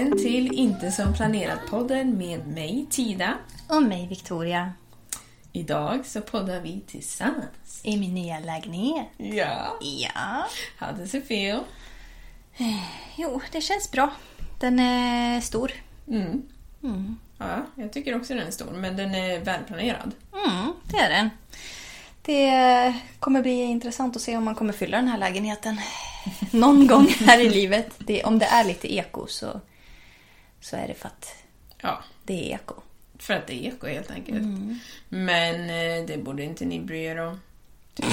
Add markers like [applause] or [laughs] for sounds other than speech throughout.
Välkommen till Inte som planerat-podden med mig Tida. Och mig, Victoria. Idag så poddar vi tillsammans. I min nya lägenhet. Ja. Ja. How does it feel? [sighs] Jo, det känns bra. Den är stor. Mm. Ja, jag tycker också den är stor, men den är välplanerad. Mm, det är den. Det kommer bli intressant att se om man kommer fylla den här lägenheten [laughs] någon gång här i livet. Det, om det är lite eko så, så är det för att Ja, det är eko. för att det är eko helt enkelt. Men eh, det borde inte ni bry er om. [laughs]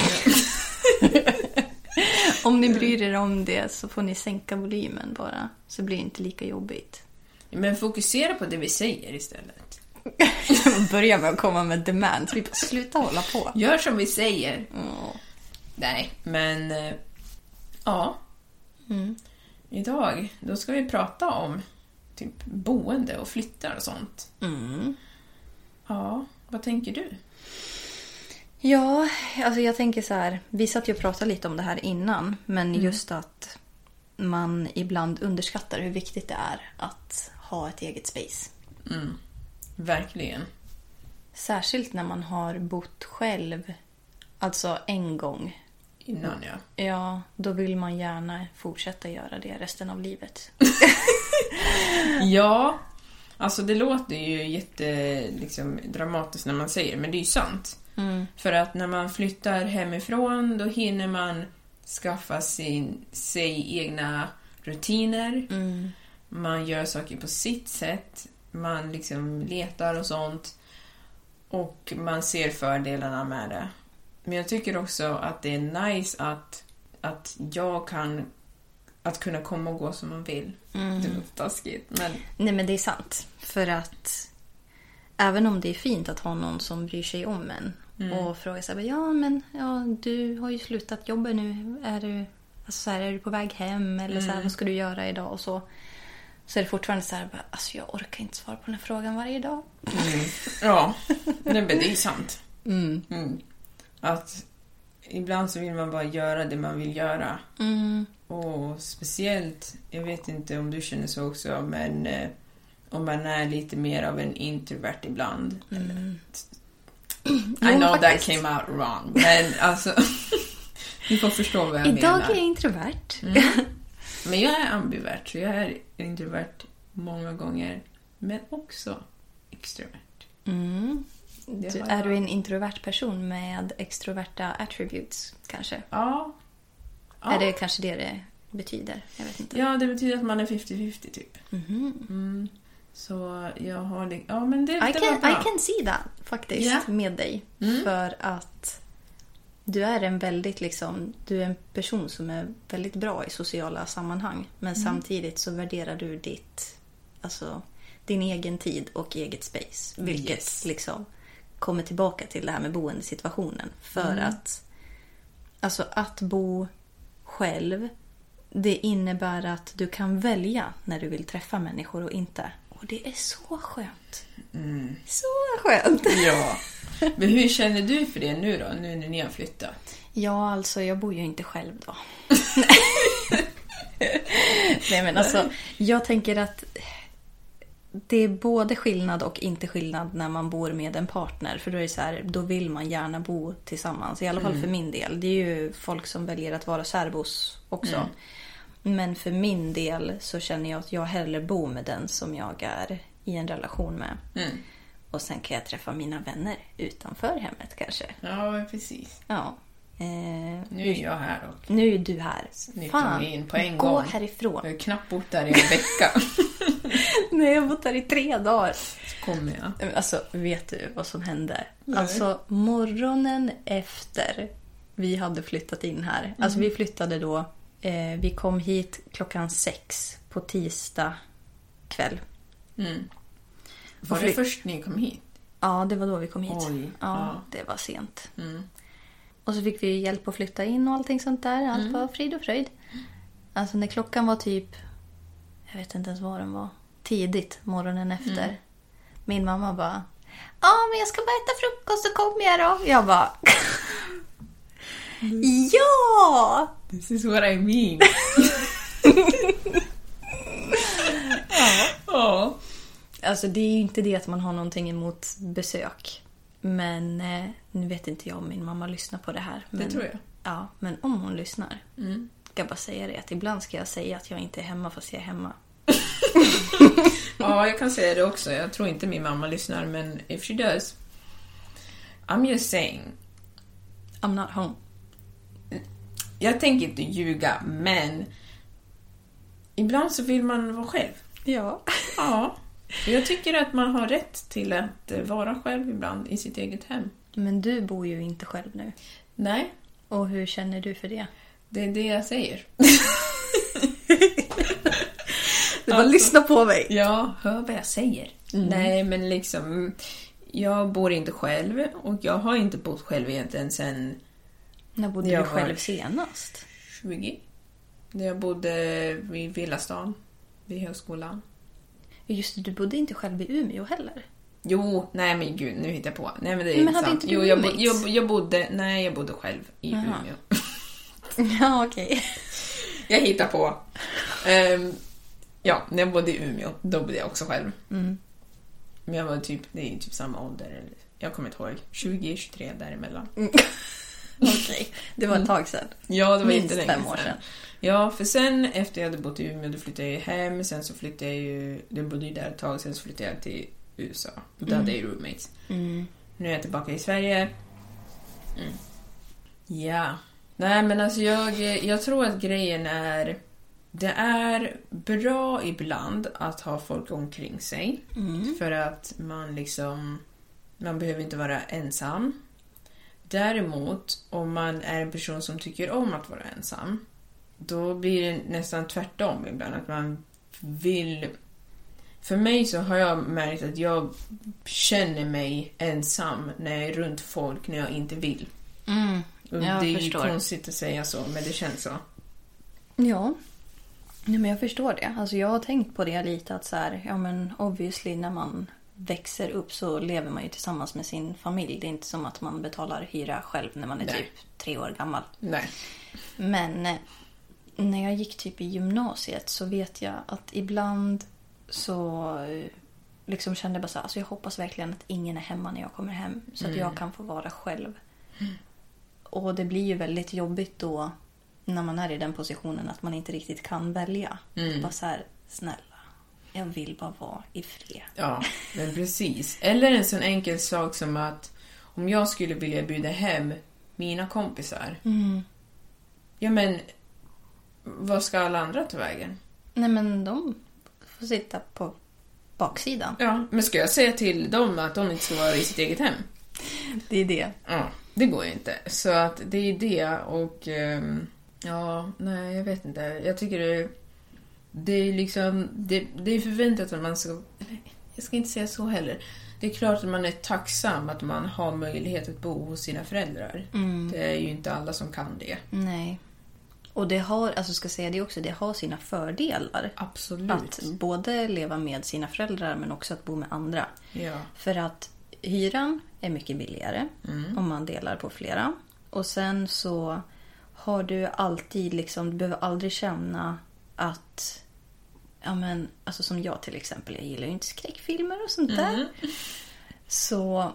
Om ni bryr er om det så får ni sänka volymen bara. Så blir det inte lika jobbigt. Men fokusera på det vi säger istället. [laughs] Börja med att komma med demands. Vi bara, sluta hålla på. Gör som vi säger. Nej, men... eh, Ja. Idag, då ska vi prata om typ boende och flyttar och sånt. Ja, vad tänker du? Ja, alltså jag tänker så här. Vi satt ju och pratade lite om det här innan. Men just att man ibland underskattar hur viktigt det är att ha ett eget space. Verkligen. Särskilt när man har bott själv, alltså en gång. Innan ja. Ja, då vill man gärna fortsätta göra det resten av livet. [laughs] Ja, alltså det låter ju jätte liksom, dramatiskt när man säger det, men det är ju sant. För att när man flyttar hemifrån, då hinner man skaffa sin, sig egna rutiner. Man gör saker på sitt sätt. Man liksom letar och sånt. Och man ser fördelarna med det. Men jag tycker också att det är nice att, att jag kan att kunna komma och gå som man vill. Det låter taskigt, men Nej men det är sant. För att även om det är fint att ha någon som bryr sig om en och frågar så här, ja men ja, du har ju slutat jobba nu. Är du, alltså så här, är du på väg hem eller så här, vad ska du göra idag och så. Så är det fortfarande så här, bara, alltså jag orkar inte svara på den här frågan varje dag. Ja, nej, men det är sant. [laughs] Mm. Att ibland så vill man bara göra det man vill göra. Och speciellt, jag vet inte om du känner så också, men eh, om man är lite mer av en introvert ibland. [clears throat] I Jo, know that came out wrong, men alltså... [laughs] ni får förstå vad jag Idag menar. är jag introvert. Men jag är ambivert, så jag är introvert många gånger, men också extrovert. Det Du, är du en introvert person med extroverta attributes kanske? Ja. ja. Är det kanske det det betyder? Jag vet inte. Ja, det betyder att man är 50-50 typ. Mm. Så jag har. Ja, men det, I det can, bra. I can see that faktiskt Ja. med dig. För att du är en väldigt liksom, du är en person som är väldigt bra i sociala sammanhang. Men samtidigt så värderar du ditt, alltså, din egen tid och eget space. Vilket Yes. liksom kommer tillbaka till det här med boendesituationen. För att alltså att bo själv det innebär att du kan välja när du vill träffa människor och inte. Och det är så skönt. Mm. Så skönt. Ja. [laughs] Men hur känner du för det nu då, nu när ni har flyttat? Ja, alltså jag bor ju inte själv då. [laughs] Nej men alltså, jag tänker att det är både skillnad och inte skillnad när man bor med en partner. För då är det så här, då vill man gärna bo tillsammans. I alla fall för min del. Det är ju folk som väljer att vara särbos också. Men för min del så känner jag att jag hellre bor med den som jag är i en relation med. Mm. Och sen kan jag träffa mina vänner utanför hemmet kanske. Ja, precis. Ja. Eh, Nu är jag här och nu är du här. Ni Fan, in på en gå gång. härifrån. jag har knappt bott där i en vecka. [laughs] [laughs] Nej, jag har bott här i tre dagar. Kommer jag. Alltså, vet du vad som hände? Alltså, morgonen efter vi hade flyttat in här. Alltså, vi flyttade då. Eh, vi kom hit klockan sex på tisdag kväll. Mm. Var det först ni kom hit? Ja, det var då vi kom hit. Oj, ja, ja. det var sent. Mm. Och så fick vi hjälp att flytta in och allting sånt där. Allt var frid och fröjd. Alltså när klockan var typ, jag vet inte ens vad den var, tidigt morgonen efter. Min mamma bara, ja men jag ska bara äta frukost så kommer jag då. Jag bara, ja! This is what I mean. [laughs] ja. Alltså det är ju inte det att man har någonting emot besök. Men eh, nu vet inte jag om min mamma lyssnar på det här. Men, tror jag. Ja, men om hon lyssnar. Mm. Ska jag bara säga det att ibland ska jag säga att jag inte är hemma fast jag är hemma. [laughs] ja, jag kan säga det också. Jag tror inte min mamma lyssnar, men if she does. I'm just saying. I'm not home. Jag tänker inte ljuga, men ibland så vill man vara själv. Ja. Ja. Jag tycker att man har rätt till att vara själv ibland i sitt eget hem. Men du bor ju inte själv nu. Nej, Och hur känner du för det? det är det jag säger. [laughs] Du bara lyssna på mig. Ja, hör vad jag säger. Nej, men liksom... Jag bor inte själv och jag har inte bott själv egentligen sedan När bodde Jag du själv senast? 20. När jag bodde vid Villastan, vid högskolan. Just det, du bodde inte själv i Umeå heller. Jo, nej men gud, nu hittar jag på. Nej men det är Men inte sant. inte jo, jag, bo, jag, jag bodde, nej jag bodde själv i Jaha. Umeå. [laughs] Ja, okej. Jag hittar på. Ehm, ja, när jag bodde i Umeå, då bodde jag också själv. Mm. Men jag var typ, det är typ samma ålder. eller- Jag kommer inte ihåg. 20, 23 däremellan. [laughs] Okej. Det var ett tag sedan. Ja, det var Minst fem år sedan. Ja, för sen efter jag hade bott i Umeå, då flyttade jag hem. Sen så flyttade jag ju, jag bodde ju där ett tag, sen så flyttade jag till USA. Och då hade jag ju roommates. Mm. Nu är jag tillbaka i Sverige. Mm. Ja. Nej, men alltså jag, jag tror att grejen är... Det är bra ibland att ha folk omkring sig. För att man liksom... Man behöver inte vara ensam. Däremot, om man är en person som tycker om att vara ensam, då blir det nästan tvärtom ibland. Att man vill... För mig så har jag märkt att jag känner mig ensam när jag är runt folk när jag inte vill. Mm. Jag det är förstår. ju konstigt att säga så, men det känns så. Ja. Ja, men jag förstår det. Alltså jag har tänkt på det lite att så här, ja men obviously när man växer upp så lever man ju tillsammans med sin familj. Det är inte som att man betalar hyra själv när man är Nej. typ tre år gammal. Nej. Men eh, när jag gick typ i gymnasiet så vet jag att ibland så eh, liksom kände jag bara så här, alltså jag hoppas verkligen att ingen är hemma när jag kommer hem. Så att jag kan få vara själv. Och det blir ju väldigt jobbigt då när man är i den positionen att man inte riktigt kan välja. Bara så här, snälla, jag vill bara vara i fred. Ja, men precis. Eller en sån enkel sak som att om jag skulle vilja bjuda hem mina kompisar. Ja, men vad ska alla andra ta vägen? Nej men de får sitta på baksidan. Ja, men ska jag säga till dem att de inte ska vara i sitt eget hem? Det är det. Ja, det går ju inte. Så att det är det och... ehm, ja, nej, jag vet inte. Jag tycker det... Det är liksom... Det, det är förväntat att man ska... eller, Jag ska inte säga så heller. Det är klart att man är tacksam att man har möjlighet att bo hos sina föräldrar. Det är ju inte alla som kan det. Nej. Och det har, alltså ska säga det också, det har sina fördelar. Absolut. Att både leva med sina föräldrar men också att bo med andra. Ja. För att hyran är mycket billigare om man delar på flera. Och sen så har du alltid liksom, du behöver aldrig känna att Ja men, alltså som jag till exempel, jag gillar ju inte skräckfilmer och sånt där. Så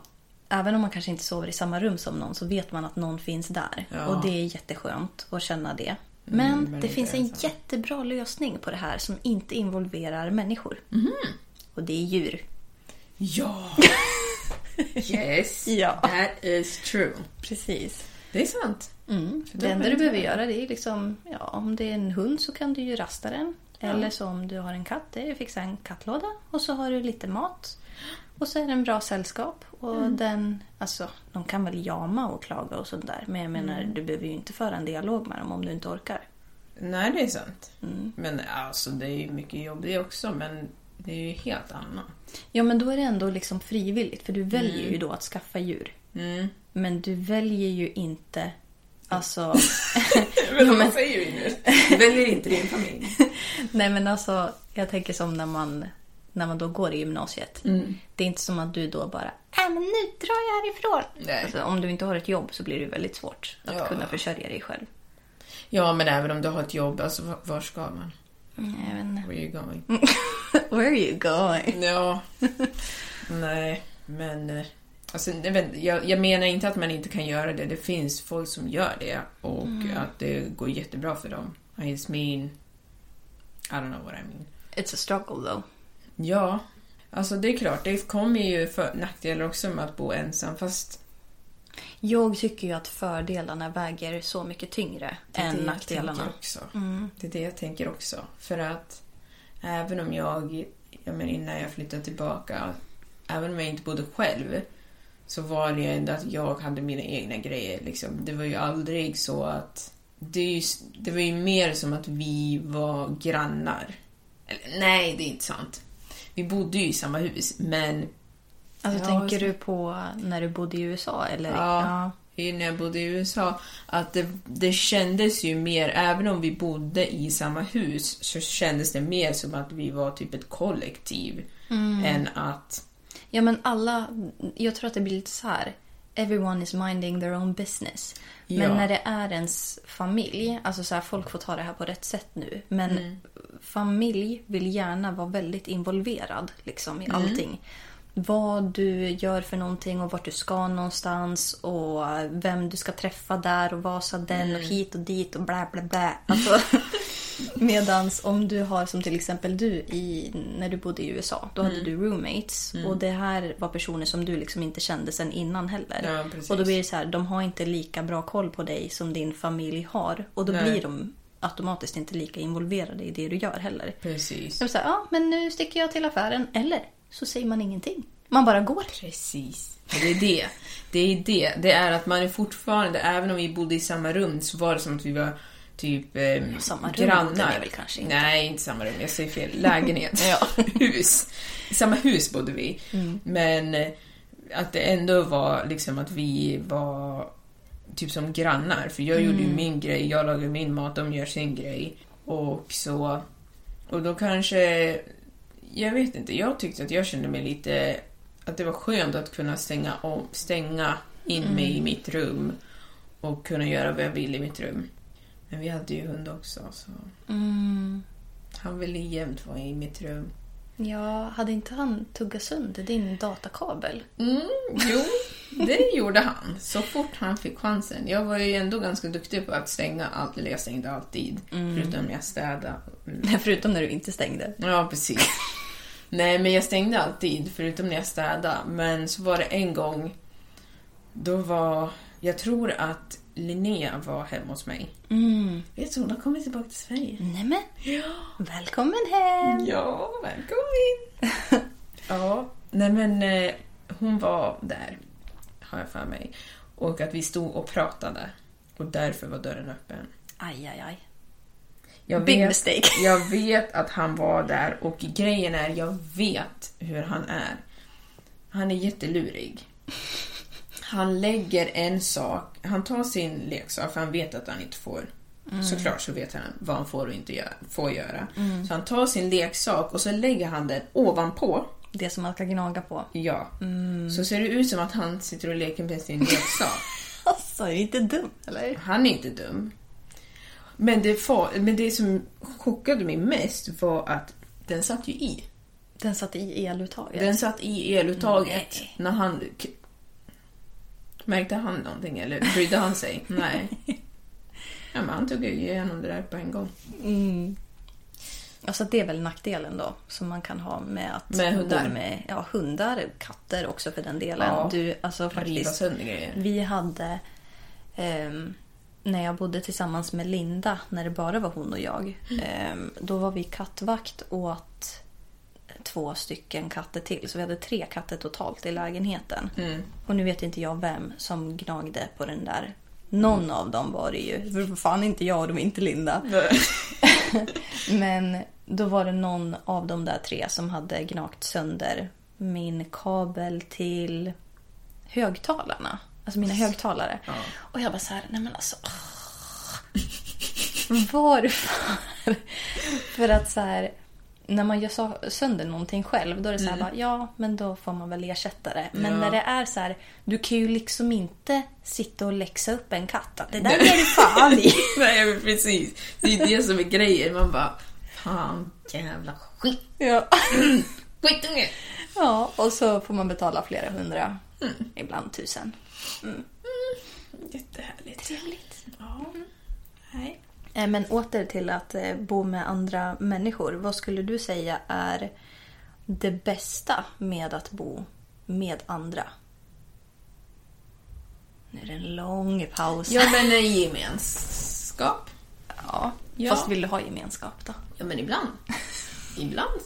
även om man kanske inte sover i samma rum som någon så vet man att någon finns där. Ja. Och det är jätteskönt att känna det. Men men det finns en ensam. jättebra lösning på det här som inte involverar människor. Och det är djur. Ja! [laughs] yes, Ja. that is true. Precis. Det är sant. Mm. Det enda du behöver göra det är liksom, ja, om det är en hund så kan du ju rasta den. Eller så om du har en katt, det är att fixa en kattlåda. Och så har du lite mat. Och så är det en bra sällskap. Och Mm. den, alltså, de kan väl jama och klaga och sånt där. Men jag menar, Mm. du behöver ju inte föra en dialog med dem om du inte orkar. Nej, det är sant. Men alltså, det är ju mycket jobb det också, men det är ju helt annat. Ja, men då är det ändå liksom frivilligt. För du väljer ju då att skaffa djur. Mm. Men du väljer ju inte, alltså... [laughs] [laughs] Men Ja, men- säger du nu? [laughs] Väljer inte din familj. Nej men alltså, jag tänker som när man, när man då går i gymnasiet. Mm. Det är inte som att du då bara, äh, men nu drar jag härifrån. Nej. Alltså, om du inte har ett jobb så blir det väldigt svårt att Ja. kunna försörja dig själv. Ja, men även om du har ett jobb, alltså var- var ska man? Mm, Jag vet inte. Where are you going? Where are you going? Ja. Nej, men... Alltså, jag, jag, menar inte att man inte kan göra det. Det finns folk som gör det och att det går jättebra för dem. I just mean... I don't know what I mean. It's a struggle though. Ja, alltså det är klart. Det kommer ju för nackdelar också med att bo ensam. Fast Jag tycker ju att fördelarna väger så mycket tyngre än nackdelarna. också. Det är det jag tänker också. För att även om jag, jag menar innan jag flyttade tillbaka, även om jag inte bodde själv, så var det ju ändå att jag hade mina egna grejer. Liksom. Det var ju aldrig så att... Det, ju, det var ju mer som att vi var grannar. Eller, nej, det är inte sant. Vi bodde ju i samma hus, men Alltså Ja, tänker så- du på när du bodde i USA eller? Ja, i- när jag bodde i USA, att det, det kändes ju mer, även om vi bodde i samma hus, så kändes det mer som att vi var typ ett kollektiv än att... Ja men alla, jag tror att det blir lite så här. Everyone is minding their own business. Men Ja. när det är ens familj, alltså så här, folk får ta det här på rätt sätt nu. Men Mm. familj vill gärna vara väldigt involverad liksom, i Mm. allting. Vad du gör för någonting och vart du ska någonstans och vem du ska träffa där och vad sa den Mm. och hit och dit och bla bla bla. [laughs] Alltså, Medans om du har som till exempel du i, när du bodde i USA. Då Mm. hade du roommates och det här var personer som du liksom inte kände sen innan heller. Ja, och då blir det så här, de har inte lika bra koll på dig som din familj har. Och då Nej. blir de automatiskt inte lika involverade i det du gör heller. Precis. De säger, ja men nu sticker jag till affären. Eller så säger man ingenting. Man bara går. Precis. Det är det. Det är det. Det är att man är fortfarande, även om vi bodde i samma rum, så var det som att vi var typ eh, samma rum grannar. väl kanske inte? Nej, inte samma rum. Jag säger fel. [laughs] Lägenhet. Ja. hus. I samma hus bodde vi. Men eh, att det ändå var liksom att vi var typ som grannar. För jag gjorde ju min grej, jag lagade min mat, de gör sin grej. Och så... Och då kanske... Jag vet inte, jag tyckte att jag kände mig lite... Att det var skönt att kunna stänga, om, stänga in mig i mitt rum och kunna göra vad jag vill i mitt rum. Men vi hade ju hund också, så Mm. han ville jämt vara i mitt rum. Ja, hade inte han tuggat sönder din datakabel? Mm, jo, det [laughs] gjorde han. Så fort han fick chansen. Jag var ju ändå ganska duktig på att stänga allt, eller jag stängde alltid. Förutom när jag städade. Mm. Förutom när du inte stängde. Ja, precis. Nej, men jag stängde alltid, förutom när jag städade. Men så var det en gång, då var... Jag tror att Linnea var hemma hos mig. Mm. Vet du, hon har kommit tillbaka till Sverige. Nämen, välkommen hem! Ja, välkommen! [laughs] ja, nej men eh, hon var där, har jag för mig. Och att vi stod och pratade. Och därför var dörren öppen. Aj, aj, aj. Jag Big vet, mistake. [laughs] Jag vet att han var där och grejen är, jag vet hur han är. Han är jättelurig. Han lägger en sak, han tar sin leksak för han vet att han inte får Såklart så vet han vad han får och inte göra, får göra. Så han tar sin leksak och så lägger han den ovanpå. Det som man ska gnaga på. Ja. Så ser det ut som att han sitter och leker med sin leksak. [laughs] Alltså, är det inte dum eller? Han är inte dum. Men det, men det som chockade mig mest var att den satt ju i. Den satt i eluttaget. Den satt i eluttaget Nej. när han... Märkte han någonting eller brydde han sig? [laughs] Nej. Ja, men han tog ju igenom det där på en gång. Alltså det är väl nackdelen då som man kan ha med att Med hundar. med ja, hundar, katter också för den delen. Ja. Du, alltså faktiskt, vi hade ehm, när jag bodde tillsammans med Linda, när det bara var hon och jag. ehm, då var vi kattvakt åt två stycken katter till. Så vi hade tre katter totalt i lägenheten. Och nu vet inte jag vem som gnagde på den där. Någon av dem var det ju. För fan inte jag och de är inte Linda. [laughs] Men då var det någon av de där tre som hade gnagt sönder min kabel till högtalarna. Alltså mina högtalare. Och jag var så här, nej men alltså. åh. [laughs] Varför? [laughs] För att så här, när man gör sönder någonting själv, då är det så här, bara, ja men då får man väl ersätta det. Men Ja. när det är så här, du kan ju liksom inte sitta och läxa upp en katt. Att det där är du fan i. [laughs] Nej, precis. Det är det som är grejen. Man bara, fan jävla skit. Ja. [clears throat] Skitunge! Ja, och så får man betala flera hundra. Mm. Ibland tusen. Jättehärligt. Trevligt. Ja. Nej. Eh, Men åter till att eh, bo med andra människor. Vad skulle du säga är det bästa med att bo med andra? Nu är det en lång paus. Ja, men en gemenskap. Ja, Ja. Fast vill du ha gemenskap då? Ja, men ibland. Ibland.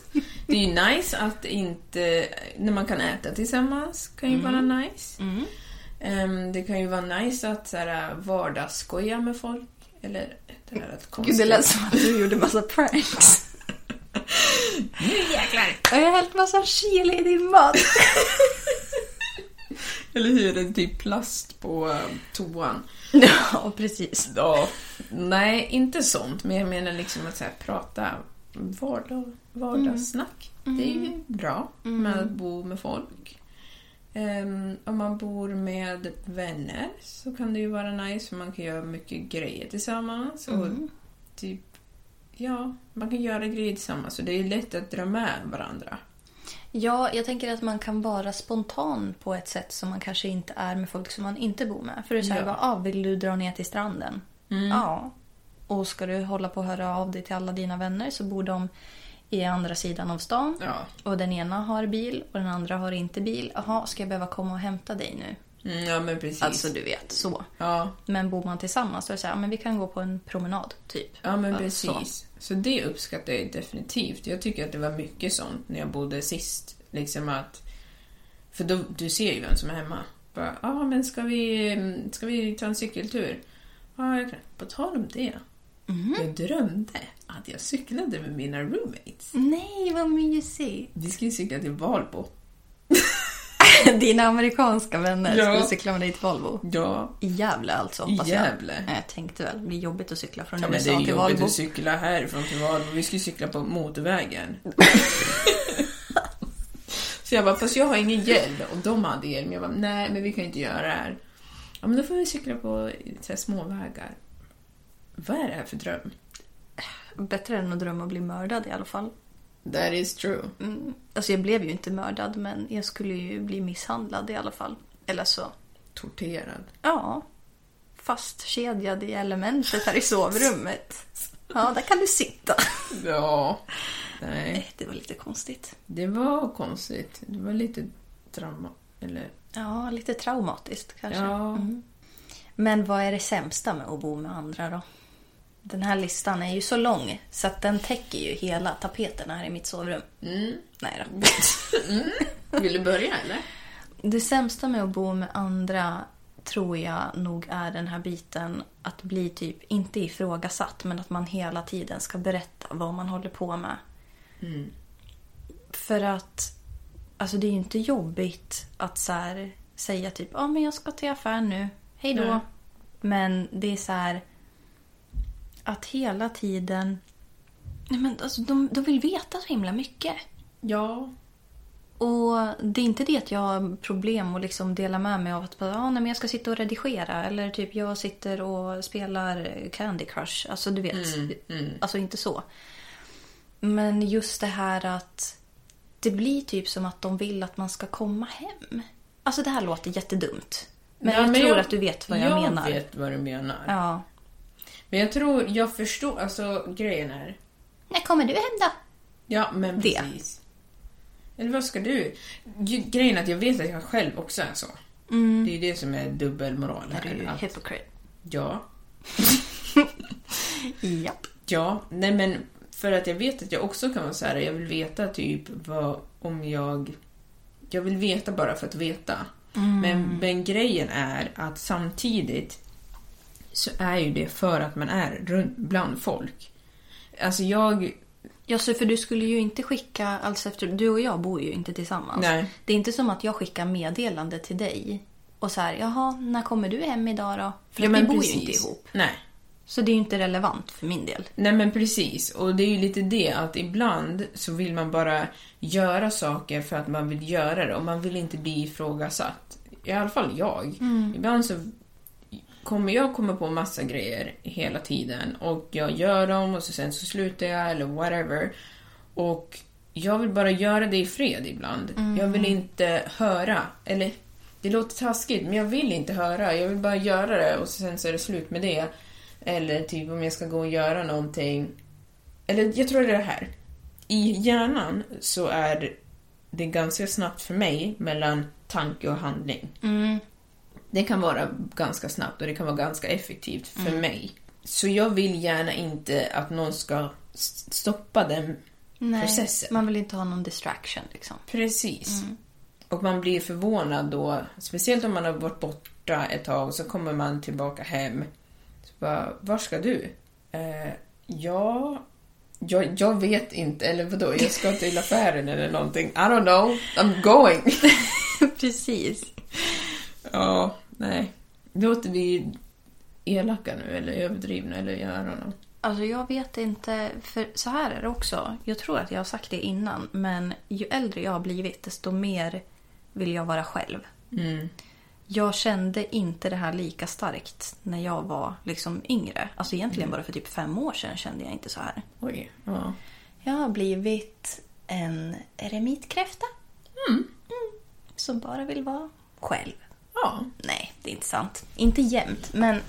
Det är ju nice att inte... När man kan äta tillsammans kan ju vara nice. Ehm, det kan ju vara nice att så här, vardagsskoja med folk. Eller det där lät konstigt. Gud, det lät som att du gjorde massa pranks. Nu jäklar! Jag har hällt massa chili i din mat. Eller hur? Är typ plast på eh, toan. ja, precis. Ja, nej, inte sånt. Men jag menar liksom att så här, prata vardag, vardagssnack. Det är ju bra med att bo med folk. Ehm, om man bor med vänner så kan det ju vara nice för man kan göra mycket grejer tillsammans. Och typ, ja, man kan göra grejer tillsammans. Så det är lätt att dra med varandra. Ja, jag tänker att man kan vara spontan på ett sätt som man kanske inte är med folk som man inte bor med. För det är så här, Ja. bara, ah, vill du dra ner till stranden? Ja. Och ska du hålla på att höra av dig till alla dina vänner så bor de i andra sidan av stan. Ja. Och den ena har bil och den andra har inte bil. Jaha, ska jag behöva komma och hämta dig nu? Mm, ja, men precis. Alltså du vet, så. ja. Men bor man tillsammans så är det så här, men vi kan gå på en promenad, typ. Ja, men Ja, precis. Så. det uppskattar jag definitivt. Jag tycker att det var mycket sånt när jag bodde sist. Liksom att... För då, du ser ju vem som är hemma. Bara, ja ah, men ska vi, mm, ska vi ta en cykeltur? Ja, jag kan. På tal om det. Jag drömde att jag cyklade med mina roommates. Nej, vad mysigt! Vi skulle cykla till Valbo. [laughs] Dina amerikanska vänner Ja. skulle cykla med dig till Volvo. Ja, I Gävle alltså, I hoppas Gävle. jag. Nej, Jag tänkte väl, det blir jobbigt att cykla från ja men det USA är till jobbigt Valbo. att cykla härifrån till Valbo. Vi skulle cykla på motorvägen. [laughs] Så jag bara, fast jag har ingen hjälm. Och de hade hjälm. Jag bara, nej men vi kan inte göra det här. Ja men då får vi cykla på så här, små vägar. Vad är det här för dröm? Bättre än att drömma att bli mördad i alla fall. That is true. Mm. Alltså jag blev ju inte mördad men jag skulle ju bli misshandlad i alla fall. Eller så. Torterad. Ja. Fastkedjad i elementet här i sovrummet. Ja, där kan du sitta. [laughs] Ja. Nej, Nej, det var lite konstigt. det var konstigt. Det var lite drama. Eller, Ja, lite traumatiskt kanske. ja. Mm. Men vad är det sämsta med att bo med andra då? Den här listan är ju så lång så att den täcker ju hela tapeten här i mitt sovrum. Mm. Nej då. [laughs] Vill du börja eller? Det sämsta med att bo med andra tror jag nog är den här biten att bli typ, inte ifrågasatt, men att man hela tiden ska berätta vad man håller på med. För att, alltså det är ju inte jobbigt att så här, säga typ, ja men jag ska till affären nu, hej då. Nej. Men det är så här, att hela tiden... Nej, men alltså, de, de vill veta så himla mycket. Ja. Och det är inte det att jag har problem att liksom dela med mig av att bara, ah, nej, men jag ska sitta och redigera. Eller typ jag sitter och spelar Candy Crush. Alltså du vet. Alltså inte så. Men just det här att det blir typ som att de vill att man ska komma hem. Alltså det här låter jättedumt. Men Ja, jag men tror jag- att du vet vad jag, menar. Jag vet vad du menar. Ja. Men jag tror, jag förstår, alltså grejen är... När kommer du hem då? Ja, men Det. precis. Eller vad ska du? Grejen är att jag vet att jag själv också är så. Det är ju det som är dubbelmoral Är här. du att- hypocrite? Ja. [laughs] Japp. Ja, nej men för att jag vet att jag också kan vara så här, jag vill veta typ vad om jag... Jag vill veta bara för att veta. Men, men grejen är att samtidigt så är ju det för att man är runt bland folk. Alltså jag... Ja, så för du skulle ju inte skicka, alltså efter, du och jag bor ju inte tillsammans. Nej. Det är inte som att jag skickar meddelande till dig och så här, jaha, när kommer du hem idag då? För ja, vi bor precis. ju inte ihop. Nej. Så det är ju inte relevant för min del. Nej men precis, och det är ju lite det att ibland så vill man bara göra saker för att man vill göra det och man vill inte bli ifrågasatt. I alla fall jag. Ibland så kommer jag komma på massa grejer hela tiden och jag gör dem och så sen så slutar jag eller whatever. Och jag vill bara göra det i fred ibland. Jag vill inte höra, eller det låter taskigt men jag vill inte höra. Jag vill bara göra det och sen så är det slut med det. Eller typ om jag ska gå och göra någonting. Eller jag tror det är det här. I hjärnan så är det ganska snabbt för mig mellan tanke och handling. Det kan vara ganska snabbt och det kan vara ganska effektivt för mig. Så jag vill gärna inte att någon ska stoppa den processen. man vill inte ha någon distraction liksom. Precis. Och man blir förvånad då, speciellt om man har varit borta ett tag och så kommer man tillbaka hem. Så bara, var ska du? Eh, ja, jag, jag vet inte, eller vadå, jag ska till [laughs] affären eller någonting. I don't know, I'm going. [laughs] Precis. ja, nej. Låter vi elaka nu eller överdrivna eller jag don't know. Alltså jag vet inte, för så här är det också. Jag tror att jag har sagt det innan, men ju äldre jag har blivit desto mer vill jag vara själv. Jag kände inte det här lika starkt när jag var liksom yngre. Alltså egentligen bara för typ fem år sedan kände jag inte så här. Oj, ja. Jag har blivit en eremitkräfta. Mm. Som bara vill vara själv. Ja, Nej, det är inte sant. Inte jämt, men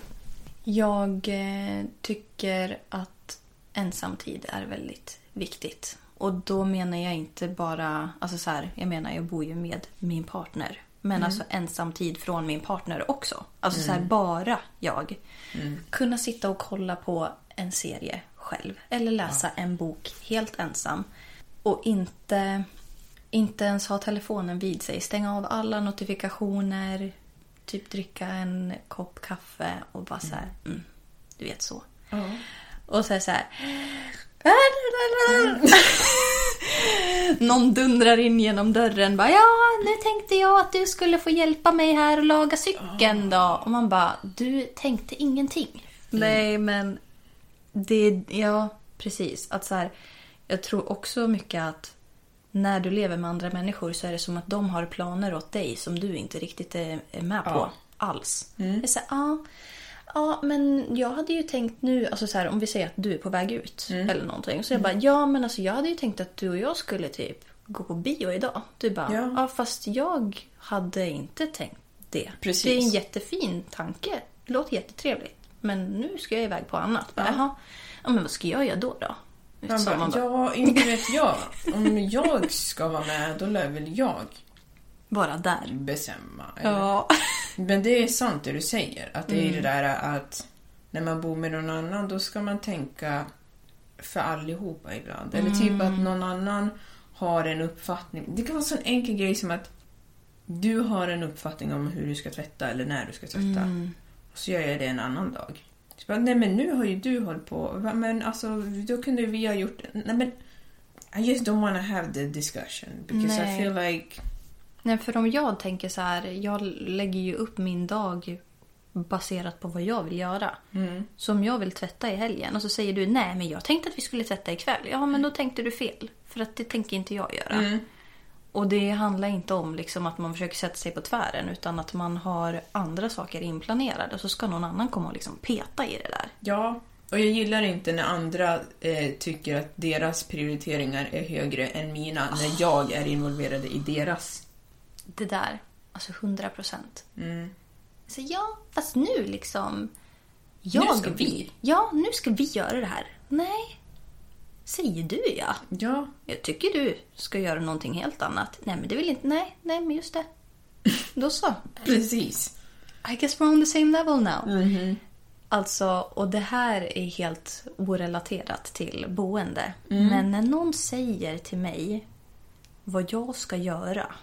jag eh, tycker att ensamtid är väldigt viktigt. Och då menar jag inte bara, alltså så här, jag menar jag bor ju med min partner. Men alltså ensamtid från min partner också. Alltså så här, bara jag. Kunna sitta och kolla på en serie själv. Eller läsa en bok helt ensam. Och inte, inte ens ha telefonen vid sig. Stänga av alla notifikationer. Typ dricka en kopp kaffe och bara så här, mm, du vet så. Och så här, så här. [laughs] Någon dundrar in genom dörren. Bara, ja, nu tänkte jag att du skulle få hjälpa mig här och laga cykeln då. Och man bara, du tänkte ingenting. Nej, men det, ja, precis. Att så här, jag tror också mycket att när du lever med andra människor så är det som att de har planer åt dig som du inte riktigt är, är med på Ja. alls. Det är så här, ja, ja, men jag hade ju tänkt nu, alltså så här, om vi säger att du är på väg ut eller någonting. Så jag bara, ja men alltså jag hade ju tänkt att du och jag skulle typ gå på bio idag. Du bara, Ja. ja, fast jag hade inte tänkt det. Precis. Det är en jättefin tanke. Det låter jättetrevligt. Men nu ska jag iväg på annat. Bara, Jaha. Ja, men vad ska jag göra då? då? Man bara, man bara, ja, [laughs] inte vet jag. Om jag ska vara med, då lär väl jag Bara där. bestämma. Ja. Men det är sant det du säger. Att det är det där att när man bor med någon annan, då ska man tänka för allihopa ibland. Eller typ att någon annan har en uppfattning. Det kan vara en sån enkel grej som att du har en uppfattning om hur du ska tvätta eller när du ska tvätta. Och så gör jag det en annan dag. Bara, nej men nu har ju du hållit på. Men alltså, då kunde vi ha gjort... Nej men... I just don't wanna have the discussion. Because Nej. I feel like... Nej, för om jag tänker så här, jag lägger ju upp min dag baserat på vad jag vill göra. Mm. Så om jag vill tvätta i helgen och så säger du nej men jag tänkte att vi skulle tvätta ikväll. Ja men då tänkte du fel. För att det tänker inte jag göra. Mm. Och det handlar inte om liksom att man försöker sätta sig på tvären utan att man har andra saker inplanerade och så ska någon annan komma och liksom peta i det där. Ja, och jag gillar inte när andra eh, tycker att deras prioriteringar är högre än mina när jag är involverad i deras. Det där, alltså 100 procent. Mm. Så ja, fast nu liksom... Jag Nu ska vi. Ja, nu ska vi göra det här. Nej, säger du ja. Ja, Jag tycker du ska göra någonting helt annat. Nej, men det vill inte... Nej, nej, men just det. Då så. precis. I guess we're on the same level now. Alltså, och det här är helt orelaterat till boende. Men när någon säger till mig vad jag ska göra.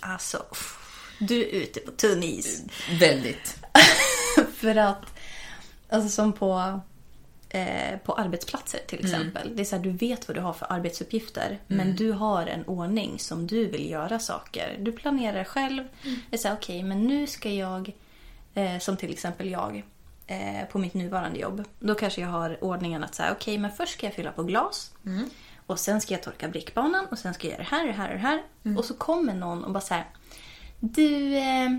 Alltså, du är ute på tunn is. Väldigt. [laughs] För att, alltså som på, eh, på arbetsplatser till exempel. Det är så här, du vet vad du har för arbetsuppgifter. Men du har en ordning som du vill göra saker. Du planerar själv. Det är så här, okej, men nu ska jag, eh, som till exempel jag, eh, på mitt nuvarande jobb. Då kanske jag har ordningen att säga, okej, men först ska jag fylla på glas. Och sen ska jag torka brickbanan och sen ska jag göra det här, det här och det här. Och så kommer någon och bara så här, du... Eh,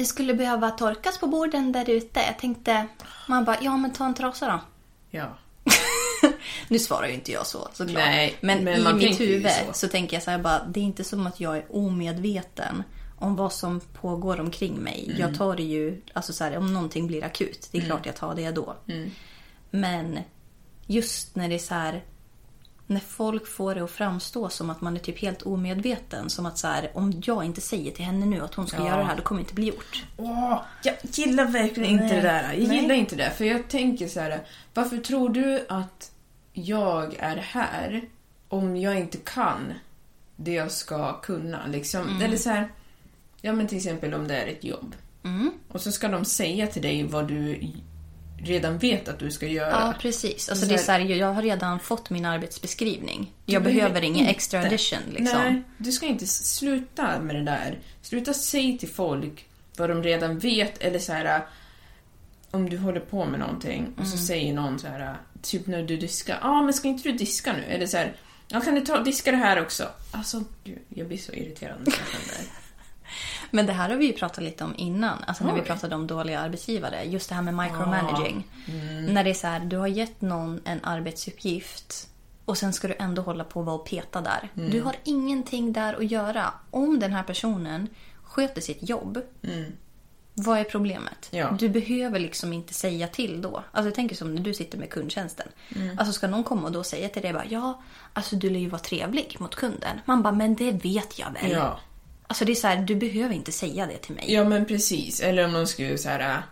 det skulle behöva torkas på borden där ute. Jag tänkte, man bara, ja men ta en trasa då. Ja. [laughs] Nu svarar ju inte jag så såklart. Nej, men, men i mitt huvud så. så. tänker jag så här bara, det är inte som att jag är omedveten om vad som pågår omkring mig. Mm. Jag tar det ju, alltså så här, om någonting blir akut, det är klart jag tar det då. Mm. Men just när det är så här, när folk får det att framstå som att man är typ helt omedveten. Som att så här, om jag inte säger till henne nu att hon ska Ja. göra det här, då kommer det inte bli gjort. Åh, jag gillar verkligen inte Nej. det där. Jag Nej. gillar inte det. För jag tänker så här, varför tror du att jag är här om jag inte kan det jag ska kunna? Liksom? Mm. Eller så här, ja men till exempel om det är ett jobb. Mm. Och så ska de säga till dig vad du redan vet att du ska göra. Ja, precis. Alltså, Så det är så här, jag har redan fått min arbetsbeskrivning. Jag behöver ingen extra addition. Liksom. Nej, du ska inte sluta med det där. Sluta säga till folk vad de redan vet eller så här om du håller på med någonting och Mm. så säger någon så här typ när du diskar, ja ah, men ska inte du diska nu? Eller så här, ja kan du ta diska det här också? Alltså, gud, jag blir så irriterad när jag. Men det här har vi ju pratat lite om innan. Alltså när vi pratade om dåliga arbetsgivare. Just det här med micromanaging. När det är så här, du har gett någon en arbetsuppgift och sen ska du ändå hålla på och vara och peta där. Du har ingenting där att göra. Om den här personen sköter sitt jobb, vad är problemet? Ja. Du behöver liksom inte säga till då. Alltså jag tänker som när du sitter med kundtjänsten. Alltså ska någon komma och då säga till dig bara ja, alltså du lär ju vara trevlig mot kunden. Man bara, men det vet jag väl. Ja. Alltså det är så här, du behöver inte säga det till mig. ja men precis, eller om någon skulle så här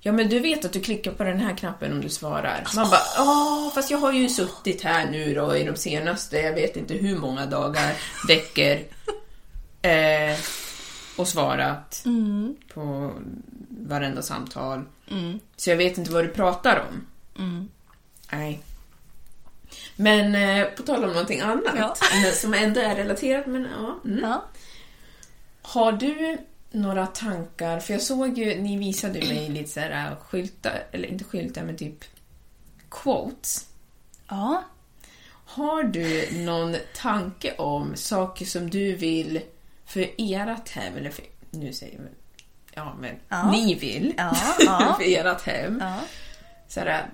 Ja men du vet att du klickar på den här knappen om du svarar. Man bara, ja fast jag har ju suttit här nu då i de senaste, jag vet inte hur många dagar, veckor eh, och svarat på varenda samtal. Så jag vet inte vad du pratar om. Nej. Men eh, på tal om någonting annat, Ja. [laughs] som ändå är relaterat, men ja. Mm. Ja. Har du några tankar? För jag såg ju, ni visade mig lite så här skyltar, eller inte skyltar, men typ quotes. ja. Har du någon tanke om saker som du vill för ert hem, eller för, nu säger jag, ja men Ja. ni vill Ja, [laughs] ja. för ert hem. Ja. Så här,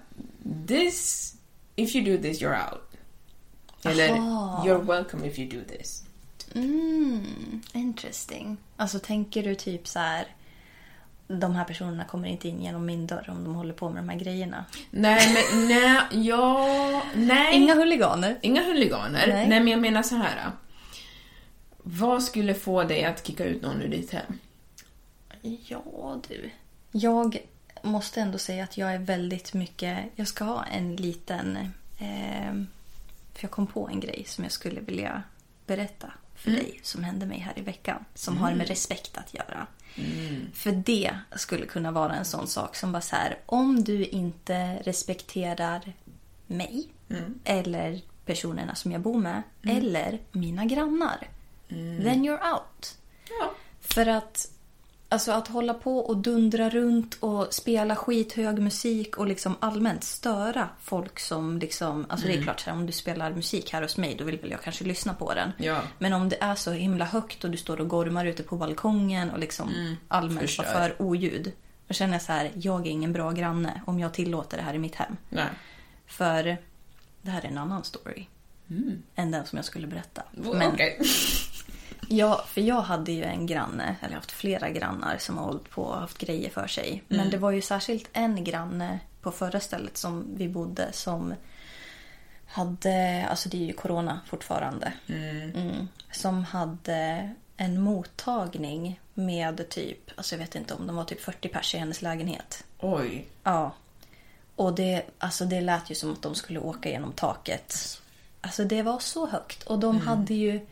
this, if you do this you're out. Eller, Aha. you're welcome if you do this. Mm, interesting. Alltså tänker du typ så här. De här personerna kommer inte in genom min dörr om de håller på med de här grejerna. Nej, men nej, ja, nej. Inga huliganer. Inga huliganer. Nej. Nej. men jag menar så här. Vad skulle få dig att kicka ut någon ur ditt hem? Ja du. Jag måste ändå säga att jag är väldigt mycket... Jag ska ha en liten... Eh, för jag kom på en grej som jag skulle vilja berätta för dig som hände mig här i veckan. Som har med respekt att göra. För det skulle kunna vara en sån sak som bara så här. Om du inte respekterar mig eller personerna som jag bor med eller mina grannar. Then you're out. Ja. För att Alltså att hålla på och dundra runt och spela skithög musik och liksom allmänt störa folk som liksom... Alltså det är klart, så här, om du spelar musik här hos mig då vill väl jag kanske lyssna på den. Ja. Men om det är så himla högt och du står och gormar ute på balkongen och liksom allmänt Förstör. för oljud. Då känner jag så här, jag är ingen bra granne om jag tillåter det här i mitt hem. Nej. För det här är en annan story. Än den som jag skulle berätta. Men... Okej. Ja, för jag hade ju en granne, eller haft flera grannar som har hållit på och haft grejer för sig. Men det var ju särskilt en granne på förra stället som vi bodde som hade, alltså det är ju corona fortfarande. Mm. som hade en mottagning med typ, alltså jag vet inte om de var typ 40 pers i hennes lägenhet. Oj. Ja. Och det, alltså det lät ju som att de skulle åka genom taket. Alltså det var så högt. Och de hade ju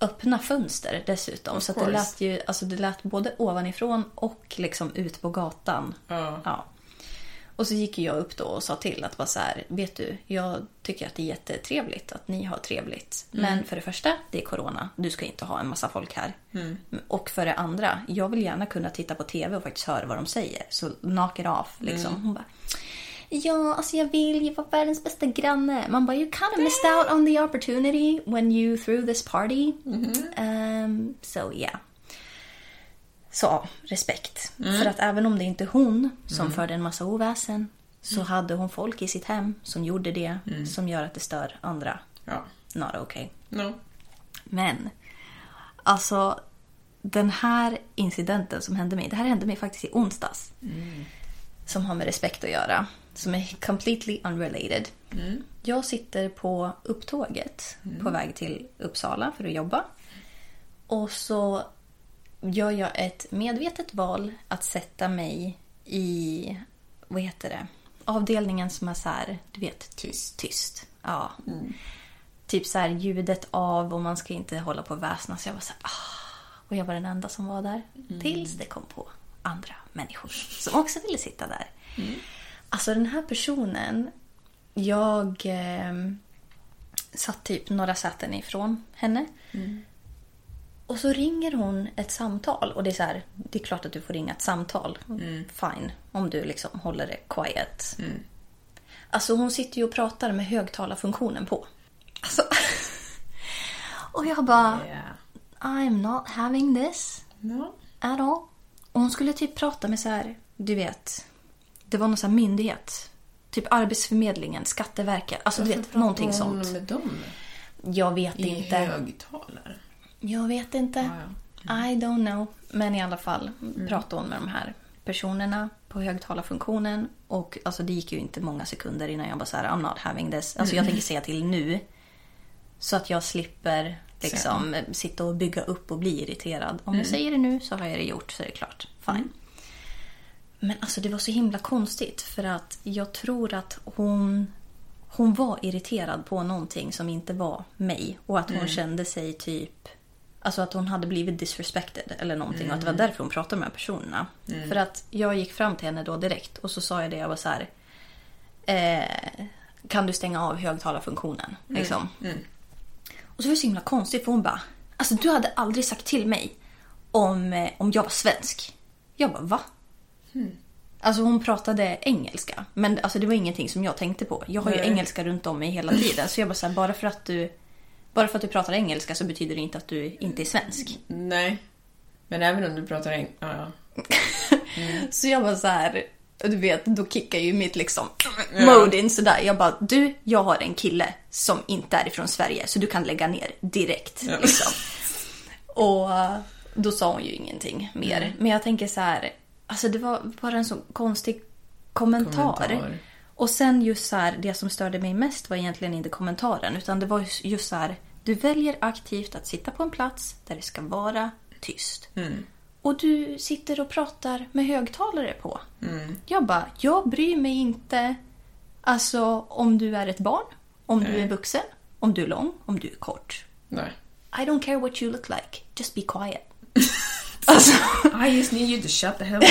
öppna fönster dessutom. Så det lät ju, alltså det lät både ovanifrån och liksom ut på gatan. Ja. Ja. Och så gick jag upp då och sa till att bara så här, vet du, jag tycker att det är jättetrevligt att ni har trevligt. Mm. Men för det första, det är corona. Du ska inte ha en massa folk här. Mm. Och för det andra, jag vill gärna kunna titta på tv och faktiskt höra vad de säger. Så knock it off liksom. Mm. Hon bara, ja, alltså jag vill ju vara världens bästa granne. Man bara, you kind of missed out on the opportunity when you threw this party. Um, so yeah. Så ja, respekt. För att även om det inte är hon som förde en massa oväsen så hade hon folk i sitt hem som gjorde det som gör att det stör andra. Ja. Not okay. No. Men, alltså den här incidenten som hände mig, det här hände mig faktiskt i onsdags. Som har med respekt att göra. Som är completely unrelated. Jag sitter på upptåget på väg till Uppsala för att jobba. Och så gör jag ett medvetet val att sätta mig i, vad heter det, avdelningen som är så här, du vet, Tyst. tyst. Ja. Typ så här ljudet av och man ska inte hålla på och väsna. Så jag var så här, ah. Och jag var den enda som var där. Tills det kom på andra människor som också ville sitta där. Alltså den här personen, jag eh, satt typ några säten ifrån henne. Och så ringer hon ett samtal. Och det är så här, det är klart att du får ringa ett samtal. Fine, om du liksom håller det quiet. Alltså hon sitter ju och pratar med högtalarfunktionen på. Alltså. [laughs] och jag bara, Yeah. I'm not having this No. at all. Och hon skulle typ prata med så här, du vet. Det var någon sån här myndighet. Typ Arbetsförmedlingen, Skatteverket. Alltså du vet, någonting sånt. med dem? Jag vet I inte. högtalare? Jag vet inte. Ja, I don't know. Men i alla fall pratade hon med de här personerna på högtalarfunktionen. Och alltså, det gick ju inte många sekunder innan jag bara så här, I'm not having this. Alltså jag tänker säga till nu. Så att jag slipper liksom sitta och bygga upp och bli irriterad. Om jag säger det nu så har jag det gjort så är det klart. Fine. Men alltså det var så himla konstigt för att jag tror att hon hon var irriterad på någonting som inte var mig och att hon kände sig typ Alltså att hon hade blivit disrespected eller någonting och att det var därför hon pratade med de här personerna. För att jag gick fram till henne då direkt och så sa jag det, jag var så här. Eh, kan du stänga av högtalarfunktionen? Liksom. Och så var det så himla konstigt för hon bara, alltså du hade aldrig sagt till mig om, eh, om jag var svensk. Jag bara, va? Alltså hon pratade engelska. Men alltså det var ingenting som jag tänkte på. Jag har ju Nej. engelska runt om mig hela tiden. Så jag bara så här, bara för att du bara för att du pratar engelska så betyder det inte att du inte är svensk. Nej. Men även om du pratar eng... Ja, ja. [laughs] Så jag bara så här, du vet, då kickar ju mitt liksom mode in sådär. Jag bara, du, jag har en kille som inte är ifrån Sverige så du kan lägga ner direkt. Ja. Liksom. Och eh, då sa hon ju ingenting mer. Men jag tänker så här, alltså det var bara en så konstig kommentar. Kommentar. Och sen just så här, det som störde mig mest var egentligen inte kommentaren utan det var just- så här, du väljer aktivt att sitta på en plats där det ska vara tyst. Och du sitter och pratar med högtalare på. Jag bara, jag bryr mig inte alltså om du är ett barn, om du är vuxen, om du är lång, om du är kort. Nej. I don't care what you look like, just be quiet. [laughs] [laughs] alltså, I [laughs] just need you to shut the hell up.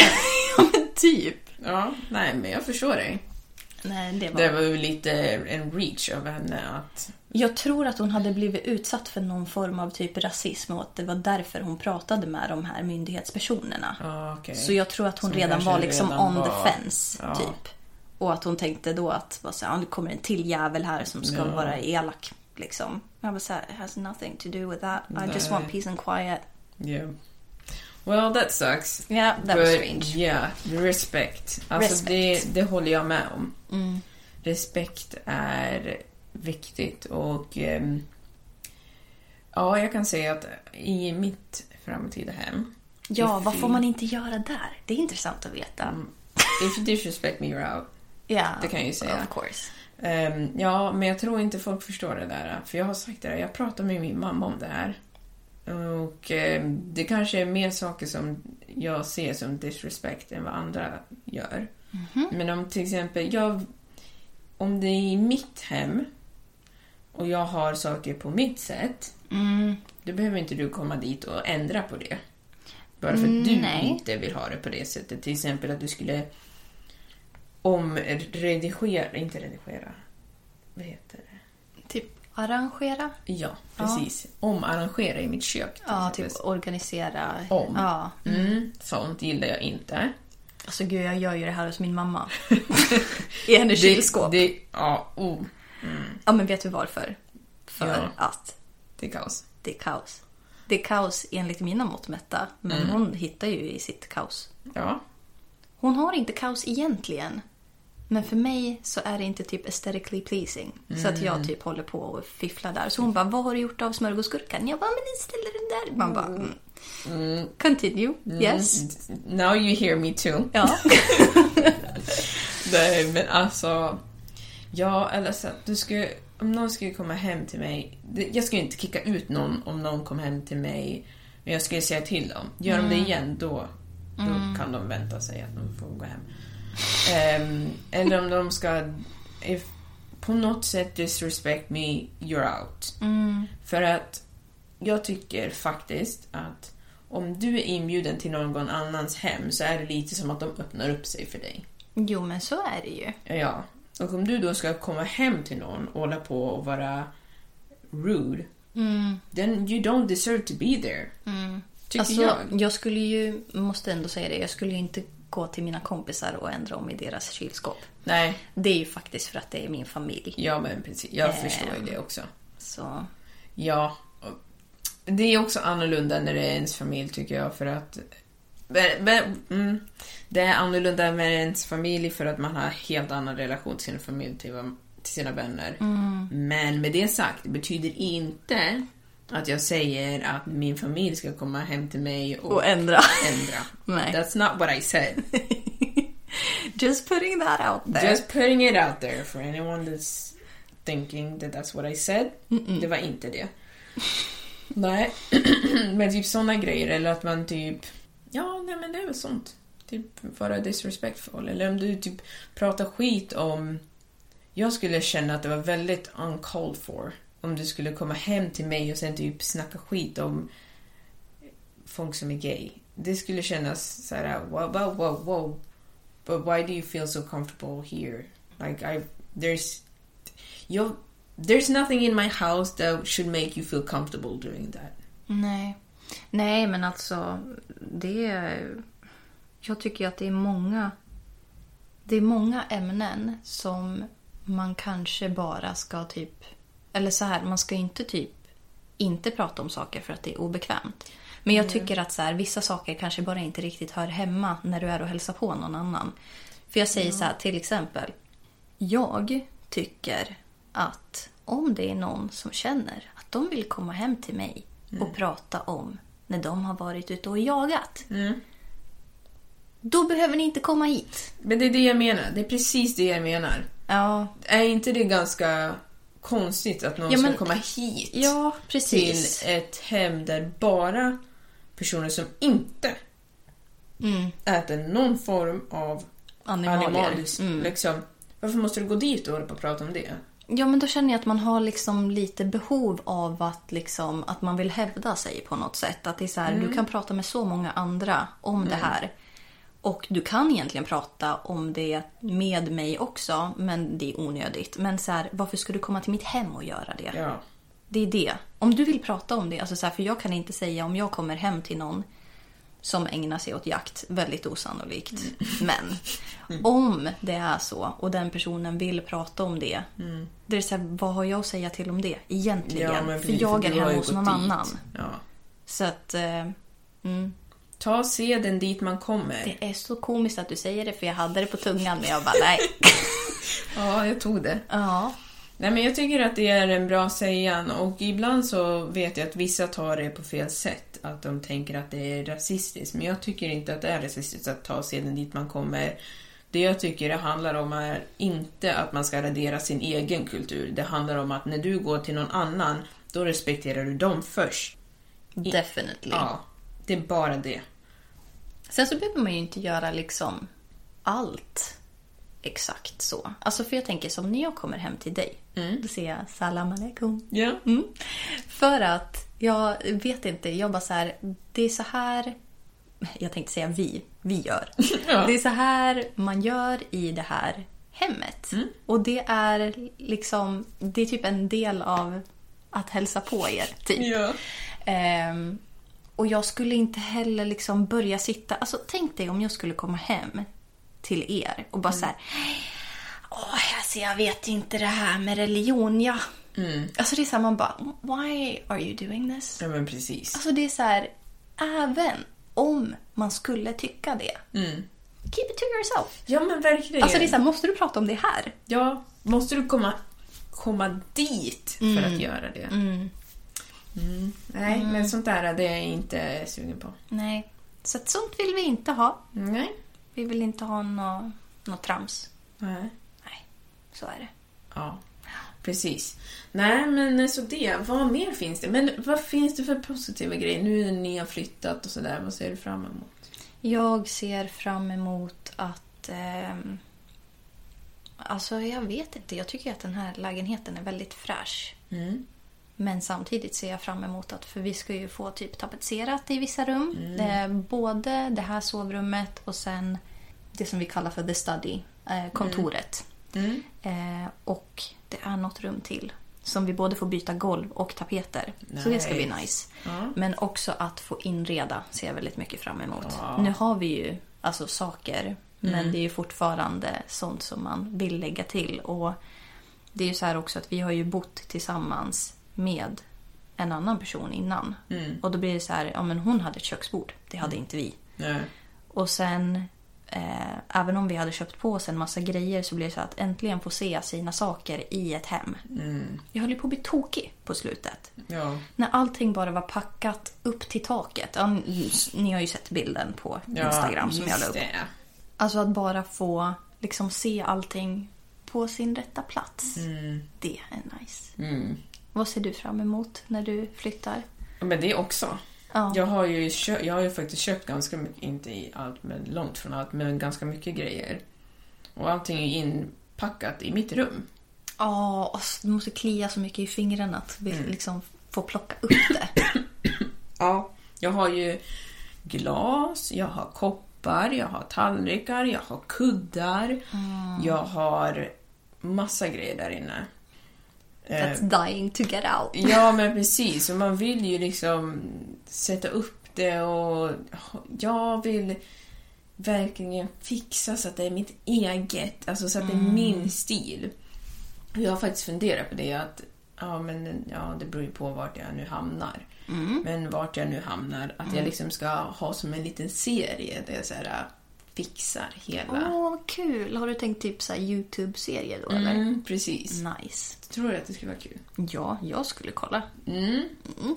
ja men typ. Ja, nej men jag förstår dig. Nej, det var... Det var ju lite en reach av henne att... Jag tror att hon hade blivit utsatt för någon form av typ rasism och att det var därför hon pratade med de här myndighetspersonerna. Ja, okej. Så jag tror att hon Som redan var liksom redan on var- the fence, Ja. typ. Och att hon tänkte då att vad så här, "Ja, nu kommer en till jävel här som ska Ja. vara elak. Liksom. Jag var såhär, it has nothing to do with that. I just Nej. want peace and quiet. Yeah. Well, that sucks. Yeah, that was But, strange. Yeah, respect. Alltså Respect. Det, det håller jag med om. Mm. Respekt är viktigt och ehm, ja, jag kan säga att i mitt framtida hem Ja, vad får man inte göra där? Det är intressant att veta. If you disrespect me, you're out. Ja, Det kan jag ju säga. Of course. Ehm, ja, men jag tror inte folk förstår det där. För jag har sagt det där, jag pratade med min mamma om det här. Och ehm, det kanske är mer saker som jag ser som disrespect än vad andra gör. Men om till exempel, jag, om det är i mitt hem och jag har saker på mitt sätt, Mm. då behöver inte du komma dit och ändra på det. Bara för att du Nej. inte vill ha det på det sättet. Till exempel att du skulle omredigera, inte redigera, vad heter det? Arrangera? Ja, precis. Omarrangera i mitt kök. Ja, typ organisera. Om. Ja. Mm, sånt gillar jag inte. Alltså gud, jag gör ju det här hos min mamma. [laughs] I hennes kylskåp. Det, det, ja, oh, Ja, men vet du varför? För Ja. att det är kaos. det är kaos. Det är kaos enligt mina mått mätta, men Mm. hon hittar ju i sitt kaos. Ja, Hon har inte kaos egentligen. Men för mig så är det inte typ aesthetically pleasing. Så att Mm. jag typ håller på och fifflar där. Så hon bara, vad har du gjort av smörgåsgurkan? Jag bara, men den ställer den där. Man bara, mm. Continue. Yes. now you hear me too. Ja. [laughs] Nej, men alltså... Ja, eller så du skulle... Om någon skulle komma hem till mig... Jag skulle inte kicka ut någon om någon kom hem till mig. Men jag skulle säga till dem. Gör de det igen, då, då kan de vänta sig att de får gå hem. Ehm, eller om de ska... If, på något sätt disrespect me, you're out. För att jag tycker faktiskt att om du är inbjuden till någon annans hem så är det lite som att de öppnar upp sig för dig. Jo, men så är det ju. Ja. Och om du då ska komma hem till någon och hålla på och vara rude, then you don't deserve to be there. Tycker Alltså, jag. jag skulle ju, måste ändå säga det, jag skulle inte gå till mina kompisar och ändra om i deras kylskåp. Nej, Det är ju faktiskt för att det är min familj. ja men precis. Jag förstår ju det också. Så, Ja. Det är också annorlunda när det är ens familj tycker jag för att mm, det är annorlunda med ens familj för att man har helt annan relation till sin familj till, till sina vänner. Men med det sagt, det betyder inte att jag säger att min familj ska komma hem till mig och, och ändra. ändra. [laughs] Nej. That's not what I said. [laughs] Just putting that out there. Just putting it out there for anyone that's thinking that that's what I said. Det var inte det. [laughs] Nej, [clears throat] men typ såna grejer eller att man typ... Ja, nej men det är väl sånt. Typ vara disrespectful. Eller om du typ pratar skit om... Jag skulle känna att det var väldigt uncalled for om du skulle komma hem till mig och sen typ snacka skit om folk som är gay. Det skulle kännas så här, wow, wow, wow, wow. But why do you feel so comfortable here? Like I, there's, you, there's nothing in my house that should make you feel comfortable doing that. Nej. Nej, men alltså det är... Jag tycker ju att det är många... Det är många ämnen som man kanske bara ska typ... Eller så här, man ska inte typ inte prata om saker för att det är obekvämt. Men jag tycker att så här, vissa saker kanske bara inte riktigt hör hemma när du är och hälsar på någon annan. För jag säger så här, till exempel. Jag tycker att om det är någon som känner att de vill komma hem till mig och prata om när de har varit ute och jagat. Då behöver ni inte komma hit. Men det är det jag menar. Det är precis det jag menar. Ja, Är inte det ganska konstigt att någon Ja, men- ska komma hit ja till ett hem där bara personer som inte äter någon form av Animalier. animaliskt, Mm. liksom. Varför måste du gå dit och hålla på och prata om det? Ja, men då känner jag att man har liksom lite behov av att, liksom, att man vill hävda sig på något sätt. Att det är så här, du kan prata med så många andra om det här. Och du kan egentligen prata om det med mig också, men det är onödigt. Men så här, varför ska du komma till mitt hem och göra det? Ja. Det är det. Om du vill prata om det, alltså så här, för jag kan inte säga om jag kommer hem till någon som ägnar sig åt jakt, väldigt osannolikt. Men om det är så och den personen vill prata om det. Det är så här, vad har jag att säga till om det egentligen? Ja, för jag är hemma hos någon dit. annan. Ja. Så att eh, mm, Ta seden dit man kommer. det är så komiskt att du säger det för jag hade det på tungan men jag bara nej. [laughs] Ja, jag tog det. ja. Nej, men jag tycker att det är en bra sägan och ibland så vet jag att vissa tar det på fel sätt. Att de tänker att det är rasistiskt. Men jag tycker inte att det är rasistiskt att ta seden dit man kommer. Det jag tycker det handlar om är inte att man ska radera sin egen kultur. Det handlar om att när du går till någon annan, då respekterar du dem först. Definitely. Ja, det är bara det. Sen så behöver man ju inte göra liksom allt exakt så. Alltså för jag tänker som när jag kommer hem till dig. Då säger jag salam aleikum. Ja. Mm. För att jag vet inte, jag bara så här, det är så här, jag tänkte säga vi, vi gör. [laughs] Ja. Det är så här man gör i det här hemmet. Och det är liksom, det är typ en del av att hälsa på er. Typ. Ja. Ehm, och jag skulle inte heller liksom börja sitta... Alltså tänk dig om jag skulle komma hem till er och bara så här... Åh, alltså jag vet inte det här med religion, ja. Alltså det är så här, man bara... Why are you doing this? Ja, men precis. Alltså det är så här... Även om man skulle tycka det. Keep it to yourself. Ja, men verkligen. Alltså det är så här, måste du prata om det här? Ja, måste du komma, komma dit för att göra det? Mm. Nej, men sånt där det är jag inte sugen på. Nej. Så att sånt vill vi inte ha. Nej. Vi vill inte ha något nå trams. Nej. Nej, så är det. Ja, precis. Nej, men så det. Vad mer finns det? Men vad finns det för positiva grejer nu när ni har flyttat och sådär? Vad ser du fram emot? Jag ser fram emot att... ehm, alltså, jag vet inte. Jag tycker att den här lägenheten är väldigt fräsch. Men samtidigt ser jag fram emot att, för vi ska ju få typ tapetserat i vissa rum. Det är både det här sovrummet och sen det som vi kallar för the study, eh, kontoret. Eh, och det är något rum till som vi både får byta golv och tapeter. Så det ska bli Nice. nice. Ja. Men också att få inreda ser jag väldigt mycket fram emot. Nu har vi ju alltså saker, men det är ju fortfarande sånt som man vill lägga till. Och det är ju så här också att vi har ju bott tillsammans med en annan person innan. Och då blir det så här, ja men hon hade ett köksbord, det hade inte vi. Nej. Och sen, eh, även om vi hade köpt på oss en massa grejer så blir det så att äntligen få se sina saker i ett hem. Jag höll ju på att bli tokig på slutet. Ja. När allting bara var packat upp till taket. Ja, ni har ju sett bilden på ja Instagram som jag la upp. det. Alltså att bara få liksom se allting på sin rätta plats. Mm. Det är nice. Vad ser du fram emot när du flyttar? Men det också. Ja. Jag, har ju kö- jag har ju faktiskt köpt ganska mycket, inte i allt, men långt från allt, men ganska mycket grejer. Och allting är inpackat i mitt rum. Ja, och du måste klia så mycket i fingrarna att vi Mm. liksom får plocka upp det. [coughs] Ja. Jag har ju glas, jag har koppar, jag har tallrikar, jag har kuddar, jag har massa grejer där inne. Eh, That's dying to get out. Ja, men precis. Och man vill ju liksom sätta upp det och jag vill verkligen fixa så att det är mitt eget, alltså så att det är min stil. Jag har faktiskt funderat på det att ja, men, ja, det beror ju på vart jag nu hamnar. Men vart jag nu hamnar, att jag liksom ska ha som en liten serie där jag så här, fixar hela. Åh, vad kul! Har du tänkt typ så Youtube-serie då eller? Mm, precis. Nice. Tror du att det skulle vara kul? Ja, jag skulle kolla.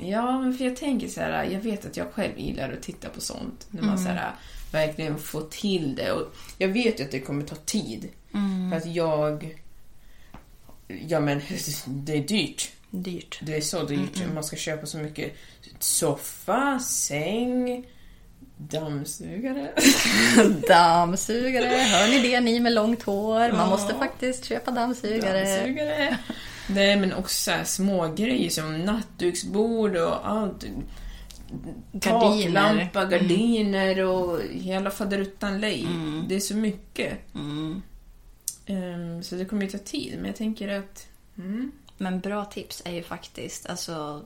Ja, men för jag tänker så här, jag vet att jag själv gillar att titta på sånt. När man så här, verkligen får till det. Och jag vet ju att det kommer ta tid. För att jag... Ja, men [laughs] det är dyrt. Dyrt. Det är så dyrt. Man ska köpa så mycket soffa, säng, dammsugare. [laughs] Dammsugare, hör ni det ni med långt hår? Man måste faktiskt köpa dammsugare. dammsugare. Nej, men också små grejer som nattduksbord och allt. Gardiner. taklampa, gardiner och hela faderuttan lej. Det är så mycket. Ehm, så det kommer ju ta tid, men jag tänker att... Mm, Men bra tips är ju faktiskt alltså